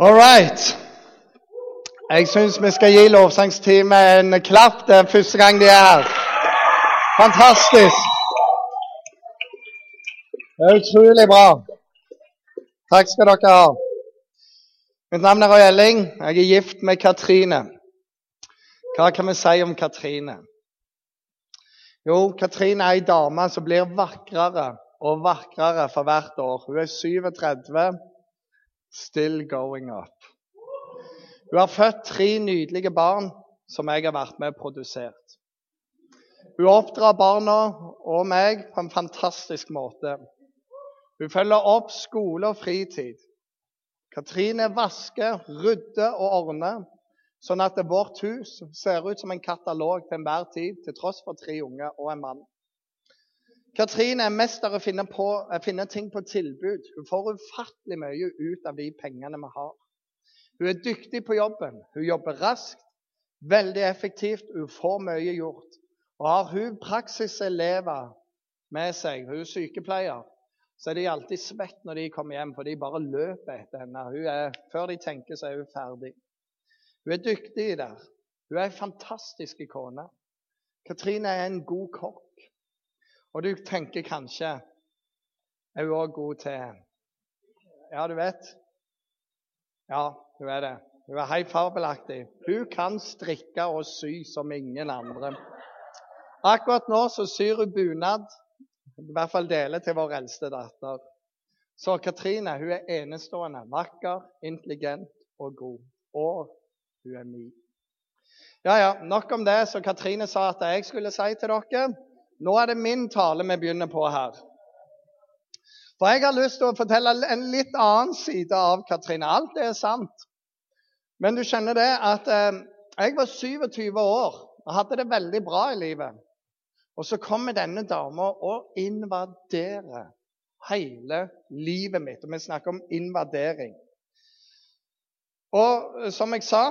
All right. Jeg syns vi skal gi lovsangsteamet en klapp. Det er første gang de er her. Fantastisk. Det er utrolig bra. Takk skal dere ha. Mitt navn er Roy Elling. Jeg er gift med Katrine. Hva kan vi si om Katrine? Jo, Katrine er ei dame som blir vakrere og vakrere for hvert år. Hun er 37 Still going up. Hun har født tre nydelige barn som jeg har vært med og produsert. Hun oppdrar barna og meg på en fantastisk måte. Hun følger opp skole og fritid. Katrine vasker, rydder og ordner, sånn at vårt hus ser ut som en katalog til enhver tid, til tross for tre unger og en mann. Katrine er mester i å finne, ting på tilbud. Hun får ufattelig mye ut av de pengene vi har. Hun er dyktig på jobben. Hun jobber raskt, veldig effektivt, hun får mye gjort. Og har hun praksiselever med seg, hun er sykepleier, så er de alltid svett når de kommer hjem, for de bare løper etter henne. Før de tenker, så er hun ferdig. Hun er dyktig der. Hun er ei fantastisk kone. Katrine er en god kokk. Og du tenker kanskje Er hun òg god til Ja, du vet. Ja, hun er det. Hun er helt fabelaktig. Hun kan strikke og sy som ingen andre. Akkurat nå så syr hun bunad. I hvert fall deler til vår eldste datter. Så Katrine hun er enestående. Vakker, intelligent og god. Og hun er min. Ja, ja, nok om det. Så Katrine sa at jeg skulle si til dere nå er det min tale vi begynner på her. For jeg har lyst til å fortelle en litt annen side av Katrine. Alt det er sant. Men du skjønner det at eh, jeg var 27 år og hadde det veldig bra i livet. Og så kommer denne dama og invaderer hele livet mitt. Og vi snakker om invadering. Og eh, som jeg sa,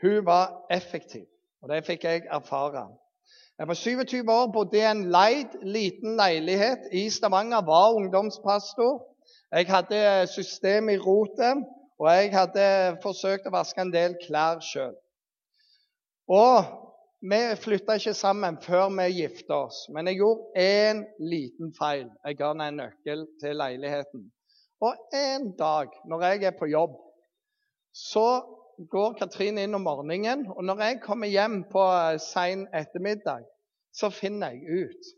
hun var effektiv. Og det fikk jeg erfare. Jeg var 27 år, bodde i en leid, liten leilighet i Stavanger. Var ungdomspastor. Jeg hadde system i rotet, og jeg hadde forsøkt å vaske en del klær sjøl. Og vi flytta ikke sammen før vi gifta oss, men jeg gjorde én liten feil. Jeg ga henne en nøkkel til leiligheten. Og en dag når jeg er på jobb, så går Katrine inn om morgenen. Og når jeg kommer hjem på sein ettermiddag, så finner jeg ut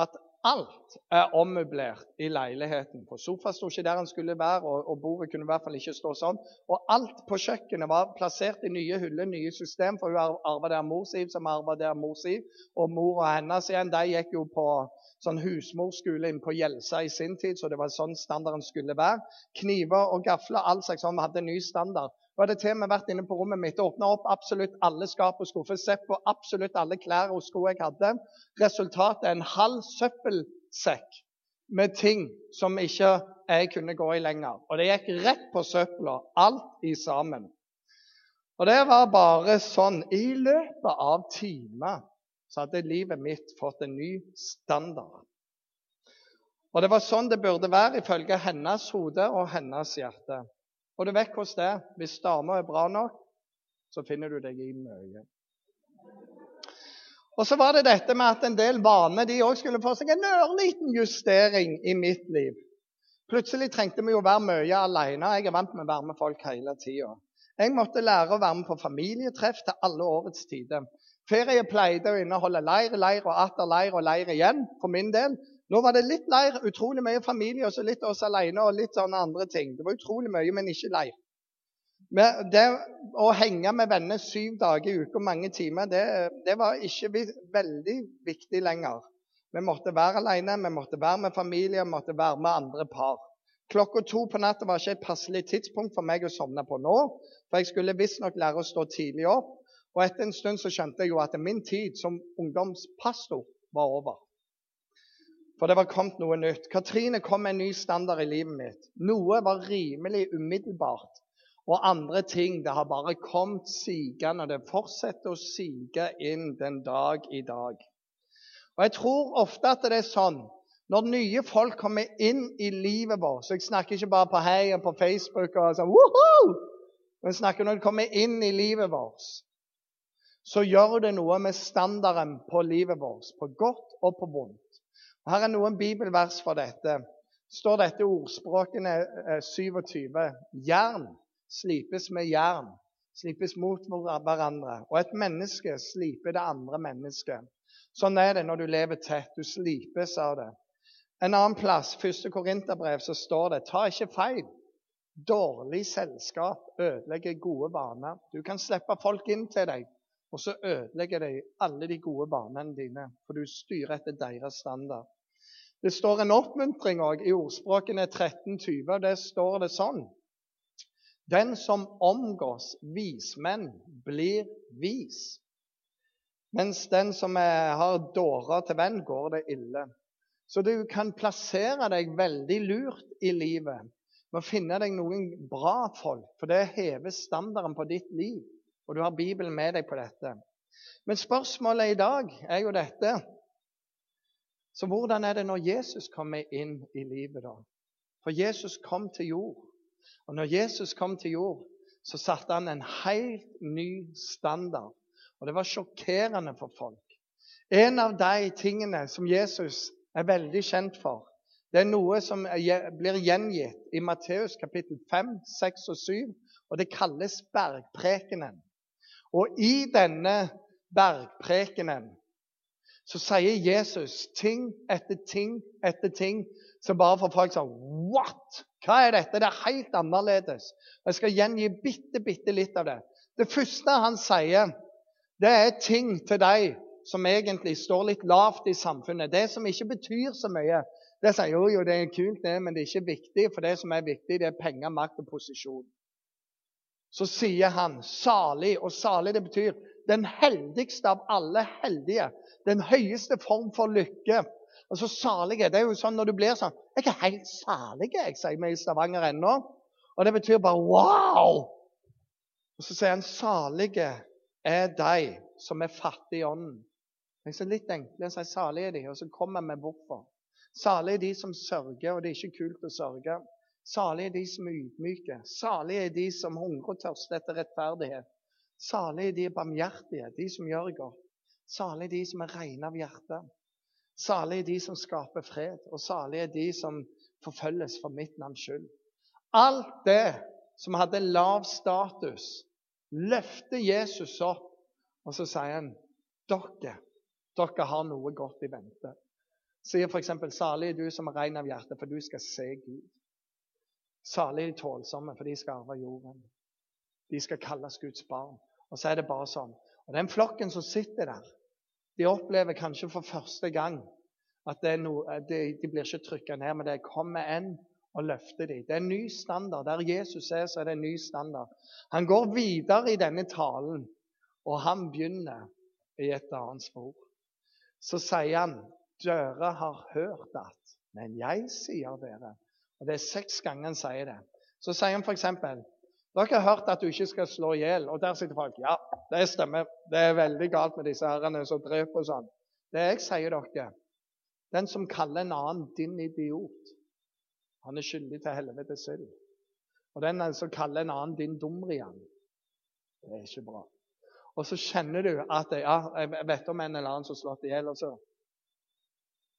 at alt er ommøblert i leiligheten. På Sofaen sto ikke der den skulle være, og, og, bordet kunne i hvert fall ikke stå sånn. Og alt på kjøkkenet var plassert i nye hyller, nye system, for hun arva der mor si, som arva der mor si. Og mor og hennes igjen, de gikk jo på sånn husmorskole inn på Gjelsa i sin tid, så det var sånn standarden skulle være. Kniver og gafler, all slags sånn. Hadde ny standard. Nå hadde til og med vært inne på rommet mitt og åpna opp absolutt alle skap og skuffer. Sett på absolutt alle klær og sko jeg hadde. Resultatet er en halv søppelsekk med ting som ikke jeg kunne gå i lenger. Og det gikk rett på søpla, alt i sammen. Og det var bare sånn. I løpet av timer så hadde livet mitt fått en ny standard. Og det var sånn det burde være ifølge hennes hode og hennes hjerte. Og du vet hvordan det er. Hvis dama er bra nok, så finner du deg i mye. Og så var det dette med at en del vaner de også skulle få seg en ørliten justering i mitt liv. Plutselig trengte vi jo være mye alene. Jeg er vant med å være med folk hele tida. Jeg måtte lære å være med på familietreff til alle årets tider. Ferie pleide å inneholde leir, leir og atter leir og leir igjen for min del. Nå var det litt leir, utrolig mye familie, og så litt oss alene og litt sånne andre ting. Det var utrolig mye, men ikke leir. Men det å henge med venner syv dager i uka, mange timer, det, det, var ikke veldig viktig lenger. Vi måtte være alene, vi måtte være med familie, vi måtte være med andre par. Klokka to på natta var ikke et passelig tidspunkt for meg å sovne på nå, for jeg skulle visstnok lære å stå tidlig opp. Og etter en stund så skjønte jeg jo at min tid som ungdomspastor var over. For det var kommet noe nytt. Katrine kom med en ny standard i livet mitt. Noe var rimelig umiddelbart, og andre ting det har bare kommet sigende. Og det fortsetter å sige inn den dag i dag. Og Jeg tror ofte at det er sånn Når nye folk kommer inn i livet vårt Så jeg snakker ikke bare på hei og på Facebook og sånn Woohoo! Men snakker når de kommer inn i livet vårt, så gjør det noe med standarden på livet vårt, på godt og på vondt. Her er noen bibelvers for dette. står dette ordspråkene 27. Jern slipes med jern, slipes mot hverandre. Og et menneske sliper det andre mennesket. Sånn er det når du lever tett. Du slipes av det. En annen plass, første Korinterbrev, så står det ta ikke feil. Dårlig selskap ødelegger gode vaner. Du kan slippe folk inn til deg, og så ødelegger de alle de gode barnene dine, for du styrer etter deres standard. Det står en oppmuntring også, i ordspråkene 1320. og Der står det sånn Den som omgås vismenn, blir vis. Mens den som er, har dårer til venn, går det ille. Så du kan plassere deg veldig lurt i livet med å finne deg noen bra folk, for det hever standarden på ditt liv. Og du har Bibelen med deg på dette. Men spørsmålet i dag er jo dette Så hvordan er det når Jesus kommer inn i livet, da? For Jesus kom til jord. Og når Jesus kom til jord, så satte han en helt ny standard. Og det var sjokkerende for folk. En av de tingene som Jesus er veldig kjent for. Det er noe som blir gjengitt i Matteus kapittel 5, 6 og 7, og det kalles bergprekenen. Og i denne bergprekenen så sier Jesus ting etter ting etter ting som bare får folk sånn What? Hva er dette? Det er helt annerledes. Jeg skal gjengi bitte, bitte litt av det. Det første han sier, det er ting til deg som egentlig står litt lavt i samfunnet. Det som ikke betyr så mye. Det sier jo, jo det er kult, det, men det er ikke viktig. For det som er viktig, det er penger, makt og posisjon. Så sier han salig, og salig det betyr den heldigste av alle heldige. Den høyeste form for lykke. Altså salige, det er jo sånn når du blir sånn Jeg er ikke helt salig, jeg, sier vi i Stavanger ennå. Og det betyr bare wow! Og så sier han salige er de som er fattige i ånden. Jeg er litt enkelt å si salige er de, og så kommer vi hvorfor. Salige er de som sørger, og det er ikke kult å sørge. Salige er de som er ydmyke. Salig er de som hungrer og tørster etter rettferdighet. Salig er de barmhjertige, de som gjør godt. Salig er de som er rene av hjerte. Salig er de som skaper fred, og salig er de som forfølges for mitt navns skyld. Alt det som hadde lav status, løfter Jesus opp, og så sier han dere dere har noe godt i vente. Sier f.eks.: Salig er du som er ren av hjerte, for du skal se Gud. Er de tålsomme, for de skal arve jorden. De skal kalles Guds barn. Og så er det bare sånn. Og Den flokken som sitter der, de opplever kanskje for første gang at noe, de, de, blir ikke trykka ned, men det kommer en og løfter dem. Det er en ny standard. Der Jesus er, så er det en ny standard. Han går videre i denne talen, og han begynner i et annet spor så sier han dere har hørt at, men jeg sier dere. Og Det er seks ganger han sier det. Så sier han f.eks.: Dere har hørt at du ikke skal slå i hjel. Og der sitter folk. Ja, det stemmer. Det er veldig galt med disse herrene som dreper og sånn. Det jeg sier dere, den som kaller en annen din idiot, han er skyldig til helvete selv. Og den som kaller en annen din dumrian, det er ikke bra. Og så kjenner du at ja, jeg vet om en eller annen som har slått i hjel.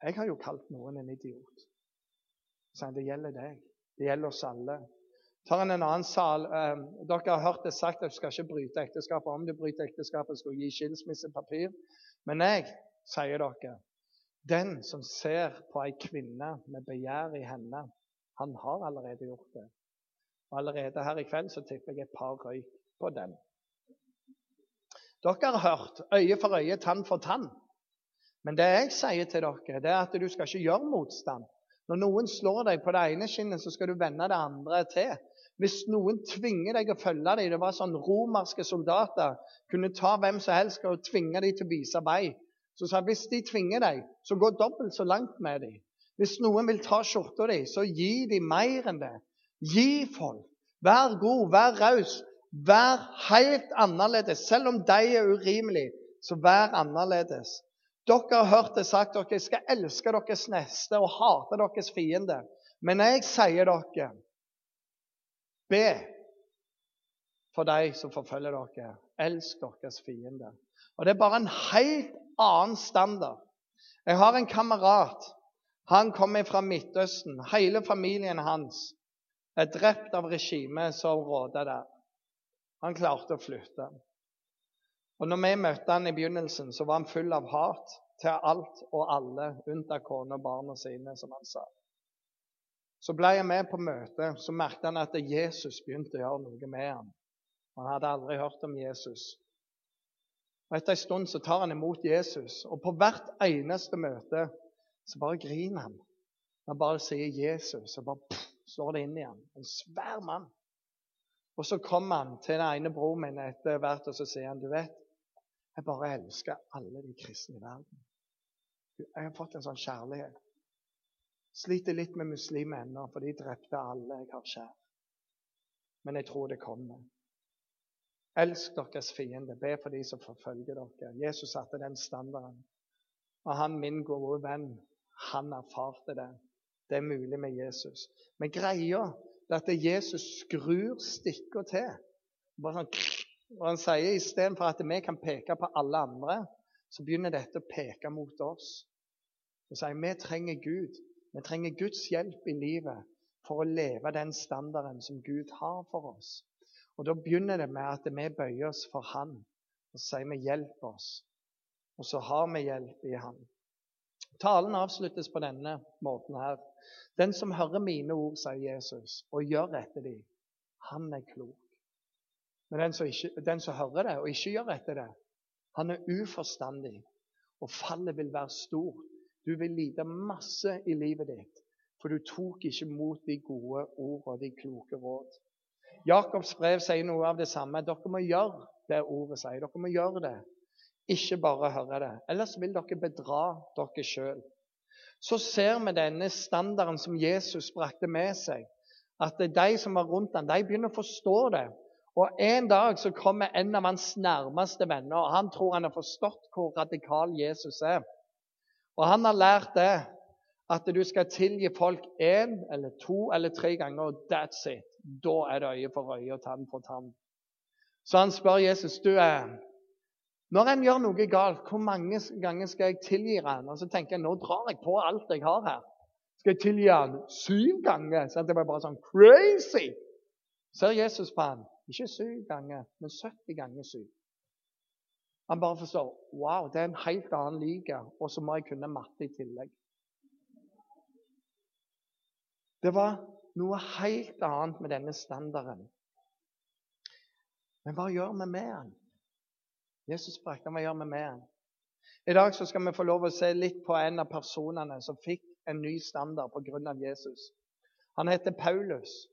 Jeg har jo kalt noen en idiot. Så det gjelder deg. Det gjelder oss alle. Tar en annen sal, eh, Dere har hørt det sagt at du skal ikke bryte ekteskapet. Om du bryter ekteskapet, skal du gi skilsmissepapir. Men jeg sier dere den som ser på ei kvinne med begjær i henne, han har allerede gjort det. Og allerede her i kveld så tipper jeg et par røyk på den. Dere har hørt øye for øye, tann for tann. Men det jeg sier til dere, det er at du skal ikke gjøre motstand. Når noen slår deg på det ene skinnet, så skal du vende det andre til. Hvis noen tvinger deg å følge dem Det var sånn romerske soldater kunne ta hvem som helst og tvinge dem til å vise vei. Så sa hvis de tvinger deg, så gå dobbelt så langt med dem. Hvis noen vil ta skjorta di, så gi dem mer enn det. Gi folk. Vær god, vær raus. Vær helt annerledes. Selv om de er urimelige, så vær annerledes. Dere har hørt det sagt dere skal elske deres neste og hate deres fiende. Men jeg sier dere be for de som forfølger dere. Elsk deres fiende. Og Det er bare en helt annen standard. Jeg har en kamerat. Han kommer fra Midtøsten. Hele familien hans er drept av regimet som råder der. Han klarte å flytte. Og når vi møtte han i begynnelsen, så var han full av hat til alt og alle, unntatt kona og barna sine, som han sa. Så ble jeg med på møtet, så merket han at Jesus begynte å gjøre noe med ham. Han hadde aldri hørt om Jesus. Og Etter en stund så tar han imot Jesus, og på hvert eneste møte så bare griner han. Han bare sier 'Jesus', og bare slår det inn i ham. En svær mann. Og så kommer han til den ene broren min etter hvert, og så sier han, 'Du vet, jeg bare elsker alle de kristne i verden. Jeg har fått en sånn kjærlighet. Sliter litt med muslimer ennå, for de drepte alle jeg har kjær. Men jeg tror det kommer. Elsk deres fiende. Be for de som forfølger dere. Jesus satte den standarden. Og han, min gode venn, han erfarte det. Det er mulig med Jesus. Men greia er at Jesus skrur stikka til. Bare sånn og han sier istedenfor at vi kan peke på alle andre, så begynner dette å peke mot oss. Og sier vi trenger Gud. Vi trenger Guds hjelp i livet for å leve den standarden som Gud har for oss. Og Da begynner det med at vi bøyer oss for Han. Og sier vi 'hjelp oss'. Og så har vi hjelp i Han. Talen avsluttes på denne måten her. Den som hører mine ord, sier Jesus, og gjør etter dem, han er klok. Men den som, ikke, den som hører det og ikke gjør etter det, han er uforstandig. Og fallet vil være stort. Du vil lide masse i livet ditt, for du tok ikke mot de gode ord og de kloke råd. Jakobs brev sier noe av det samme. Dere må gjøre det ordet sier. Dere må gjøre det, ikke bare høre det. Ellers vil dere bedra dere sjøl. Så ser vi denne standarden som Jesus brakte med seg. At de som var rundt ham, de begynner å forstå det. Og En dag så kommer en av hans nærmeste venner, og han tror han har forstått hvor radikal Jesus er. Og Han har lært det, at du skal tilgi folk én eller to eller tre ganger, og that's it. Da er det øye for øye og tann for tann. Så han spør Jesus du er, når en gjør noe galt, hvor mange ganger skal jeg tilgi han? Og så tenker jeg nå drar jeg på alt jeg har her. Skal jeg tilgi han syv ganger? Så det var bare sånn crazy. Ser Jesus på han. Ikke syv ganger, men 70 ganger syv. Han bare forstår wow, det er en helt annen liga, og så må jeg kunne matte i tillegg. Det var noe helt annet med denne standarden. Men hva gjør vi med den? Jesus sprakte, hva gjør vi med den? I dag skal vi få lov å se litt på en av personene som fikk en ny standard pga. Jesus. Han heter Paulus.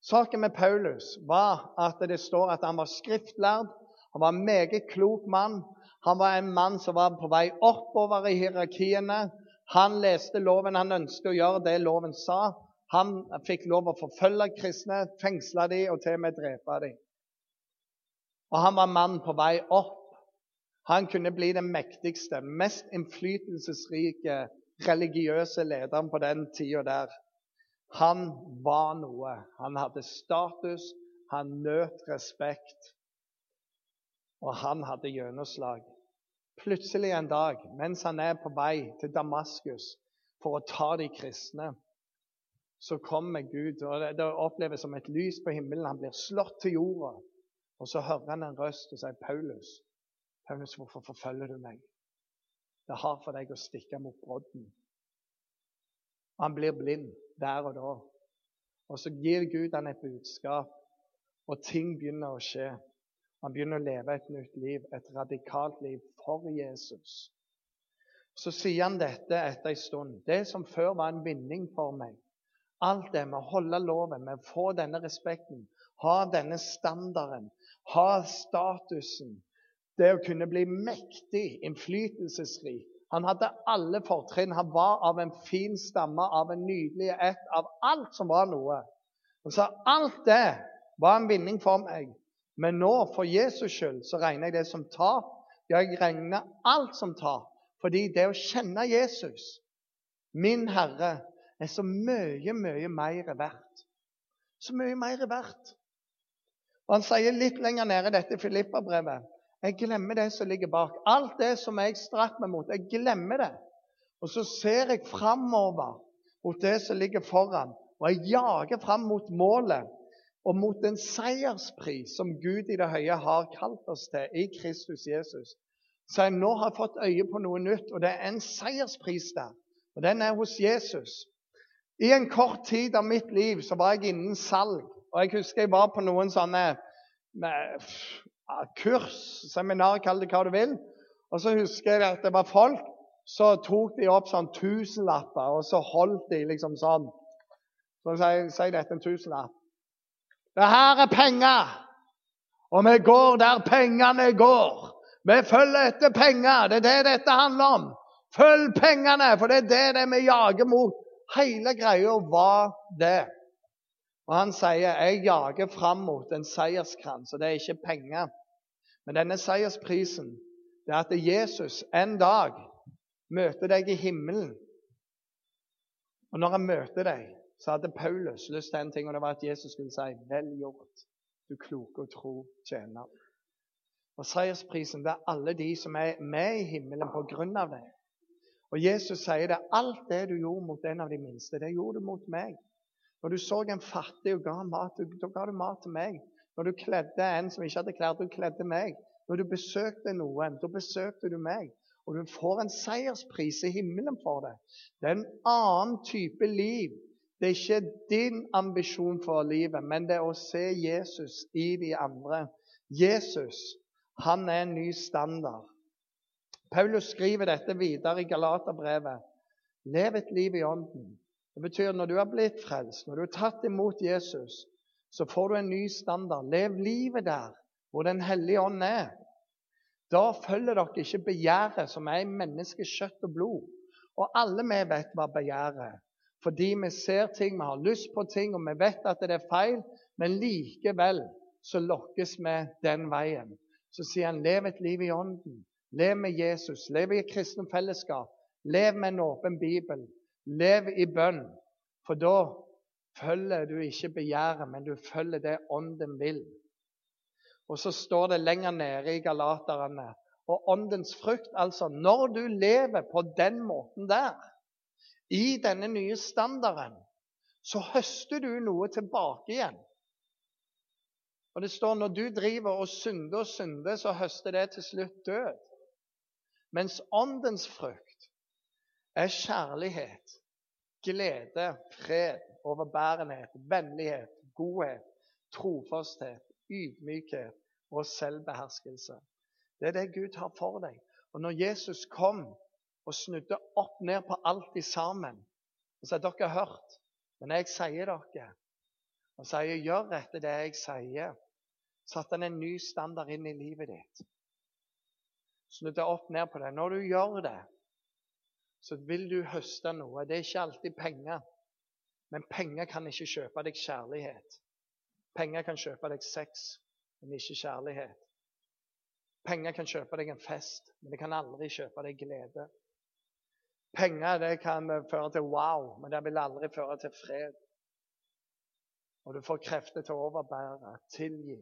Saken med Paulus var at det står at han var skriftlærd. Han var en meget klok mann. Han var en mann som var på vei oppover i hierarkiene. Han leste loven. Han ønsket å gjøre det loven sa. Han fikk lov å forfølge kristne, fengsle dem og til og med drepe dem. Og han var mann på vei opp. Han kunne bli den mektigste, mest innflytelsesrike religiøse lederen på den tida der. Han var noe. Han hadde status, han nøt respekt, og han hadde gjennomslag. Plutselig en dag, mens han er på vei til Damaskus for å ta de kristne, så kommer Gud, og det, det oppleves som et lys på himmelen. Han blir slått til jorda. Og så hører han en røst og sier, 'Paulus, Paulus, hvorfor forfølger du meg?' Det har for deg å stikke mot brodden. Han blir blind der og da. Og så gir Gud han et budskap, og ting begynner å skje. Han begynner å leve et nytt liv, et radikalt liv for Jesus. Så sier han dette etter en stund. Det som før var en vinning for meg, alt det med å holde loven, med å få denne respekten, ha denne standarden, ha statusen, det å kunne bli mektig, innflytelsesrik, han hadde alle fortrinn. Han var av en fin stamme, av en nydelig ett, av alt som var noe. Han sa alt det var en vinning for meg. Men nå, for Jesus skyld, så regner jeg det som tap. Jeg regner alt som tap Fordi det å kjenne Jesus, min Herre, er så mye, mye mer verdt. Så mye mer verdt. Og Han sier litt lenger nede i dette Filippa-brevet jeg glemmer det som ligger bak. Alt det som jeg strakk meg mot, jeg glemmer det. Og så ser jeg framover mot det som ligger foran, og jeg jager fram mot målet og mot den seierspris som Gud i det høye har kalt oss til i Kristus Jesus. Så jeg nå har fått øye på noe nytt, og det er en seierspris der. Og den er hos Jesus. I en kort tid av mitt liv så var jeg innen salg. Og jeg husker jeg var på noen sånne kurs, seminar, kall det hva du vil. Og så husker jeg at det var folk så tok de opp sånn tusenlapper, og så holdt de liksom sånn. Så sier jeg dette en tusenlapp. Det her er penger, og vi går der pengene går. Vi følger etter penger. Det er det dette handler om. Følg pengene, for det er det, det vi jager mot. Hele greia var det. Og han sier jeg jager fram mot en seierskrans, og det er ikke penger. Men denne seiersprisen det er at Jesus en dag møter deg i himmelen. Og når han møter deg, så hadde Paulus lyst til en ting, og det var at Jesus skulle si 'Vel gjort, du kloke og tro tjener'. Og Seiersprisen det er alle de som er med i himmelen på grunn av det. Og Jesus sier det. Alt det du gjorde mot en av de minste, det gjorde du mot meg. Når du så en fattig og ga mat, da ga du mat til meg. Når du kledde en som ikke hadde klær, du kledde meg. Når du besøkte noen, da besøkte du meg. Og du får en seierspris i himmelen for det. Det er en annen type liv. Det er ikke din ambisjon for livet, men det er å se Jesus i de andre. Jesus, han er en ny standard. Paulus skriver dette videre i Galaterbrevet. Lev et liv i ånden. Det betyr når du har blitt frelst, når du har tatt imot Jesus, så får du en ny standard. Lev livet der hvor Den hellige ånd er. Da følger dere ikke begjæret som er i menneskets kjøtt og blod. Og alle vi vet hva begjæret er. Fordi vi ser ting, vi har lyst på ting, og vi vet at det er feil. Men likevel så lokkes vi den veien. Så sier han lev et liv i ånden. Lev med Jesus. Lev i et kristent fellesskap. Lev med en åpen bibel. Lev i bønn. For da følger du ikke begjæret, men du følger det ånden vil. Og så står det lenger nede i Galaterne og åndens frukt. Altså, når du lever på den måten der, i denne nye standarden, så høster du noe tilbake igjen. Og det står når du driver og synder og synder, så høster det til slutt død. Mens åndens frukt er kjærlighet, glede, fred, overbærenhet, vennlighet, godhet, trofasthet, ydmykhet og selvbeherskelse. Det er det Gud har for deg. Og når Jesus kom og snudde opp ned på alt i sammen og sa dere har hørt, men jeg sier dere og sier gjør etter det jeg sier, satte han en ny standard inn i livet ditt. Snudde opp ned på det. Når du gjør det, så vil du høste noe. Det er ikke alltid penger. Men penger kan ikke kjøpe deg kjærlighet. Penger kan kjøpe deg sex, men ikke kjærlighet. Penger kan kjøpe deg en fest, men det kan aldri kjøpe deg glede. Penger det kan føre til wow, men det vil aldri føre til fred. Og du får krefter til å overbære, tilgi.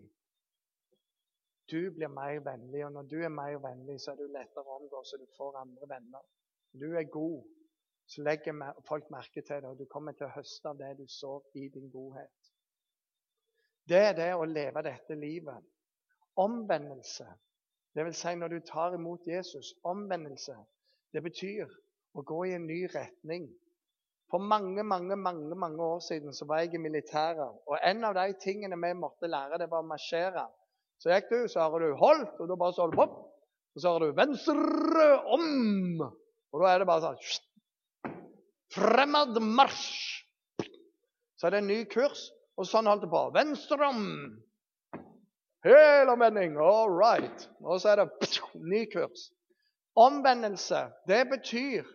Du blir mer vennlig, og når du er mer vennlig, så er du lettere å omgå, så du får andre venner. Du er god, så legger folk merke til det, og du kommer til å høste av det du så i din godhet. Det er det å leve dette livet. Omvendelse, dvs. Si når du tar imot Jesus. Omvendelse, det betyr å gå i en ny retning. For mange mange, mange, mange år siden så var jeg i militæret. Og en av de tingene vi måtte lære, det var å marsjere. Så gikk du, så har du 'holdt', og da bare så du opp. Og så har du 'venstre om'. Og da er det bare sånn Fremad marsj. Så er det en ny kurs. Og sånn holdt det på. Venstre om. Helomvending. All right. Og så er det ny kurs. Omvendelse, det betyr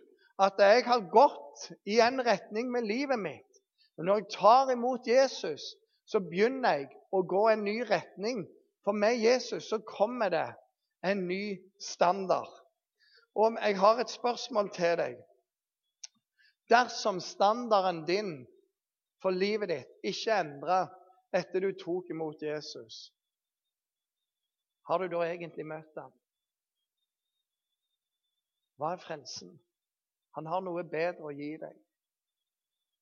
at jeg har gått i en retning med livet mitt. Men når jeg tar imot Jesus, så begynner jeg å gå en ny retning. For med Jesus så kommer det en ny standard. Og jeg har et spørsmål til deg. Dersom standarden din for livet ditt ikke endrer etter du tok imot Jesus, har du da egentlig møtt ham? Hva er frelsen? Han har noe bedre å gi deg.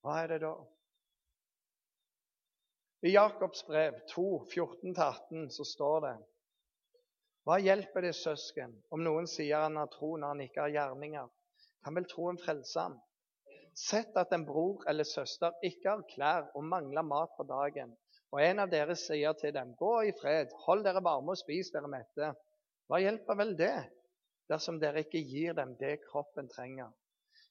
Hva er det da? I Jakobs brev 2, 14-18 så står det Hva hjelper det søsken om noen sier han har tro når han ikke har gjerninger? Kan vel troen frelse ham? Sett at en bror eller søster ikke har klær og mangler mat på dagen, og en av dere sier til dem, gå i fred, hold dere varme og spis dere mette. Hva hjelper vel det, dersom dere ikke gir dem det kroppen trenger?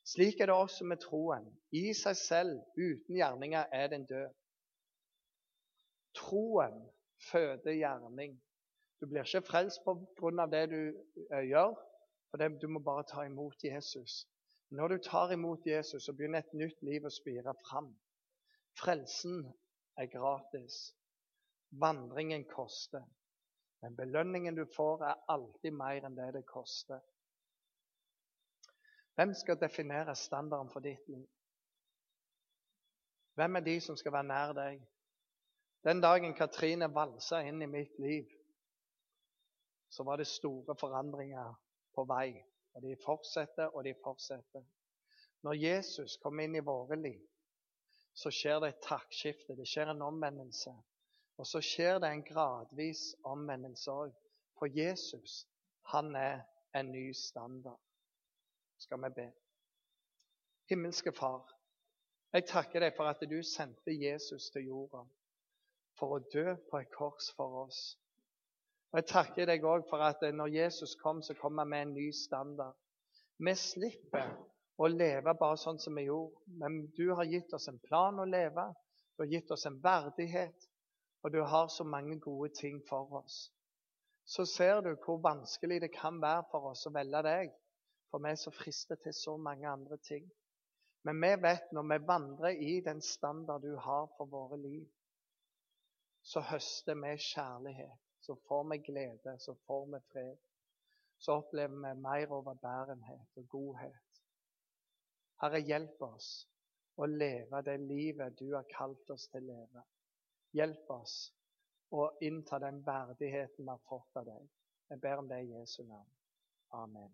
Slik er det også med troen. I seg selv, uten gjerninger, er den død. Troen føder gjerning. Du blir ikke frelst på grunn av det du uh, gjør, for du må bare ta imot Jesus. Når du tar imot Jesus, så begynner et nytt liv å spire fram. Frelsen er gratis. Vandringen koster. Men belønningen du får, er alltid mer enn det det koster. Hvem skal definere standarden for ditt liv? Hvem er de som skal være nær deg? Den dagen Katrine valsa inn i mitt liv, så var det store forandringer på vei. Og de fortsetter og de fortsetter. Når Jesus kommer inn i våre liv, så skjer det et taktskifte. Det skjer en omvendelse. Og så skjer det en gradvis omvendelse òg. For Jesus, han er en ny standard. Skal vi be. Himmelske Far, jeg takker deg for at du sendte Jesus til jorda for å dø på et kors for oss. Og Jeg takker deg òg for at når Jesus kom, så kom han med en ny standard. Vi slipper å leve bare sånn som vi gjorde, men du har gitt oss en plan å leve. Du har gitt oss en verdighet, og du har så mange gode ting for oss. Så ser du hvor vanskelig det kan være for oss å velge deg, for vi er så fristet til så mange andre ting. Men vi vet når vi vandrer i den standard du har for våre liv, så høster vi kjærlighet. Så får vi glede, så får vi fred. Så opplever vi mer overbærenhet og godhet. Herre, hjelp oss å leve det livet du har kalt oss til å leve. Hjelp oss å innta den verdigheten vi har fått av deg. Jeg ber om det i Jesu navn. Amen.